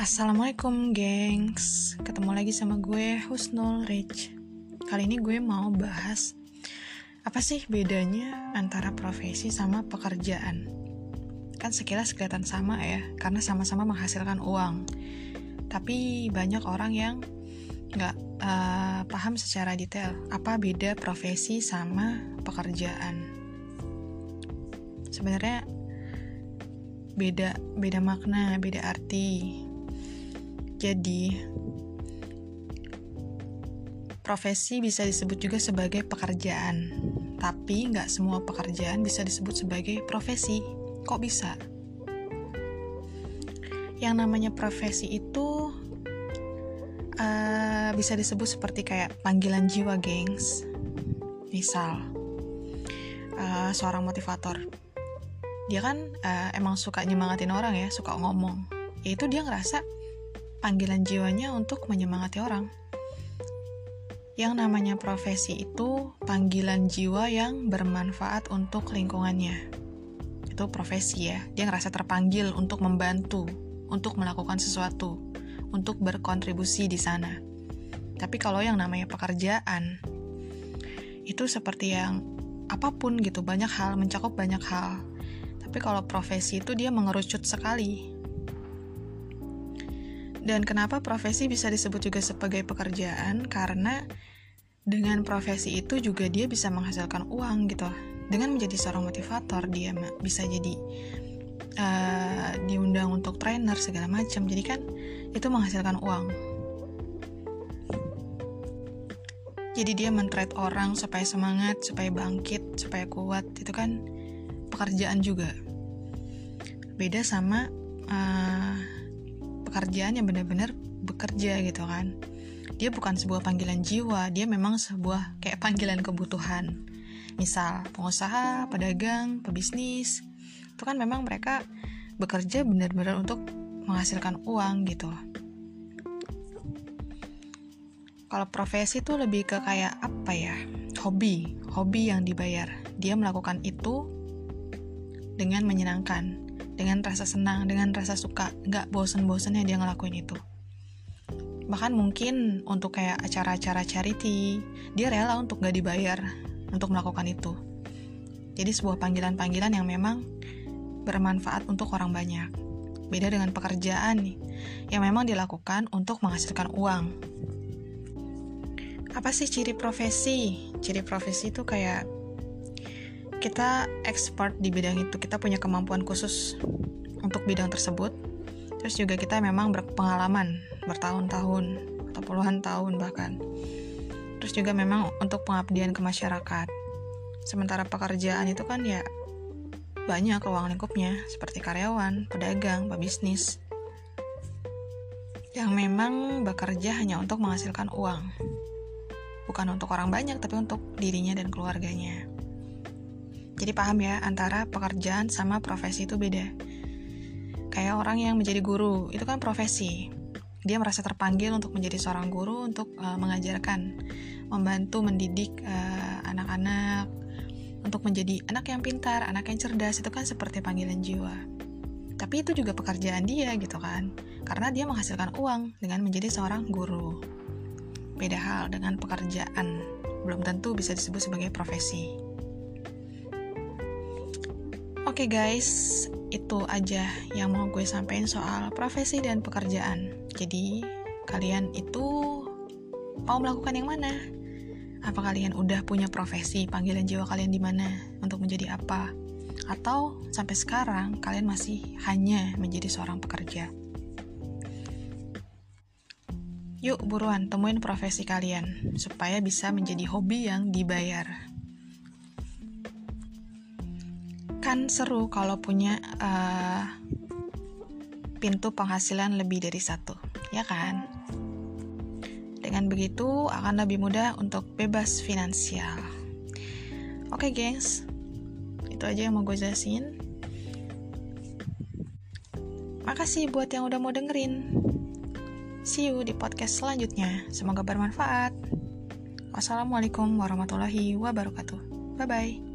Assalamualaikum gengs. Ketemu lagi sama gue Husnul Rich. Kali ini gue mau bahas Apa sih bedanya antara profesi sama pekerjaan? Kan sekilas kelihatan sama ya Karena sama-sama menghasilkan uang. Tapi banyak orang yang Gak uh, eh, paham secara detail Apa beda profesi sama pekerjaan. Sebenarnya beda beda makna, beda arti jadi, profesi bisa disebut juga sebagai pekerjaan, tapi nggak semua pekerjaan bisa disebut sebagai profesi. Kok bisa? Yang namanya profesi itu uh, bisa disebut seperti kayak panggilan jiwa, gengs. Misal, uh, seorang motivator, dia kan uh, emang suka nyemangatin orang ya, suka ngomong. Yaitu dia ngerasa panggilan jiwanya untuk menyemangati orang. Yang namanya profesi itu panggilan jiwa yang bermanfaat untuk lingkungannya. Itu profesi ya, dia ngerasa terpanggil untuk membantu, untuk melakukan sesuatu, untuk berkontribusi di sana. Tapi kalau yang namanya pekerjaan, itu seperti yang apa pun gitu, banyak hal, mencakup banyak hal. Tapi kalau profesi itu dia mengerucut sekali, dan kenapa profesi bisa disebut juga sebagai pekerjaan? Karena dengan profesi itu juga dia bisa menghasilkan uang gitu. Dengan menjadi seorang motivator, dia bisa jadi uh, diundang untuk trainer segala macam. Jadi kan itu menghasilkan uang. Jadi dia mentrade orang supaya semangat, supaya bangkit, supaya kuat. Itu kan pekerjaan juga. Beda sama uh, pekerjaan yang benar-benar bekerja gitu kan. Dia bukan sebuah panggilan jiwa dia memang sebuah kayak panggilan kebutuhan. Misal pengusaha pedagang pebisnis itu kan memang mereka bekerja benar-benar untuk menghasilkan uang gitu. Kalau profesi itu lebih ke kayak apa ya? Hobi hobi yang dibayar. Dia melakukan itu dengan menyenangkan dengan rasa senang, dengan rasa suka, nggak bosen-bosennya dia ngelakuin itu. Bahkan mungkin untuk kayak acara-acara charity, dia rela untuk nggak dibayar untuk melakukan itu. Jadi sebuah panggilan-panggilan yang memang bermanfaat untuk orang banyak. Beda dengan pekerjaan nih, yang memang dilakukan untuk menghasilkan uang. Apa sih ciri profesi? Ciri profesi itu kayak kita expert di bidang itu. Kita punya kemampuan khusus untuk bidang tersebut. Terus juga kita memang berpengalaman bertahun-tahun atau puluhan tahun bahkan. Terus juga memang untuk pengabdian ke masyarakat. Sementara pekerjaan itu kan ya banyak ruang lingkupnya seperti karyawan, pedagang, pebisnis yang memang bekerja hanya untuk menghasilkan uang. Bukan untuk orang banyak tapi untuk dirinya dan keluarganya. Jadi paham ya antara pekerjaan sama profesi itu beda. Kayak orang yang menjadi guru, itu kan profesi. Dia merasa terpanggil untuk menjadi seorang guru untuk uh, mengajarkan, membantu mendidik eh, anak-anak uh, untuk menjadi anak yang pintar, anak yang cerdas itu kan seperti panggilan jiwa. Tapi itu juga pekerjaan dia gitu kan. Karena dia menghasilkan uang dengan menjadi seorang guru. Beda hal dengan pekerjaan, belum tentu bisa disebut sebagai profesi. Oke okay guys, itu aja yang mau gue sampaikan soal profesi dan pekerjaan. Jadi, kalian itu mau melakukan yang mana? Apa kalian udah punya profesi, panggilan jiwa kalian di mana untuk menjadi apa? Atau sampai sekarang kalian masih hanya menjadi seorang pekerja? Yuk buruan temuin profesi kalian supaya bisa menjadi hobi yang dibayar. Kan seru kalau punya uh, pintu penghasilan lebih dari satu, ya kan? Dengan begitu akan lebih mudah untuk bebas finansial. Oke, okay, gengs, itu aja yang mau gue jelasin. Makasih buat yang udah mau dengerin. See you di podcast selanjutnya. Semoga bermanfaat. Wassalamualaikum warahmatullahi wabarakatuh. Bye bye.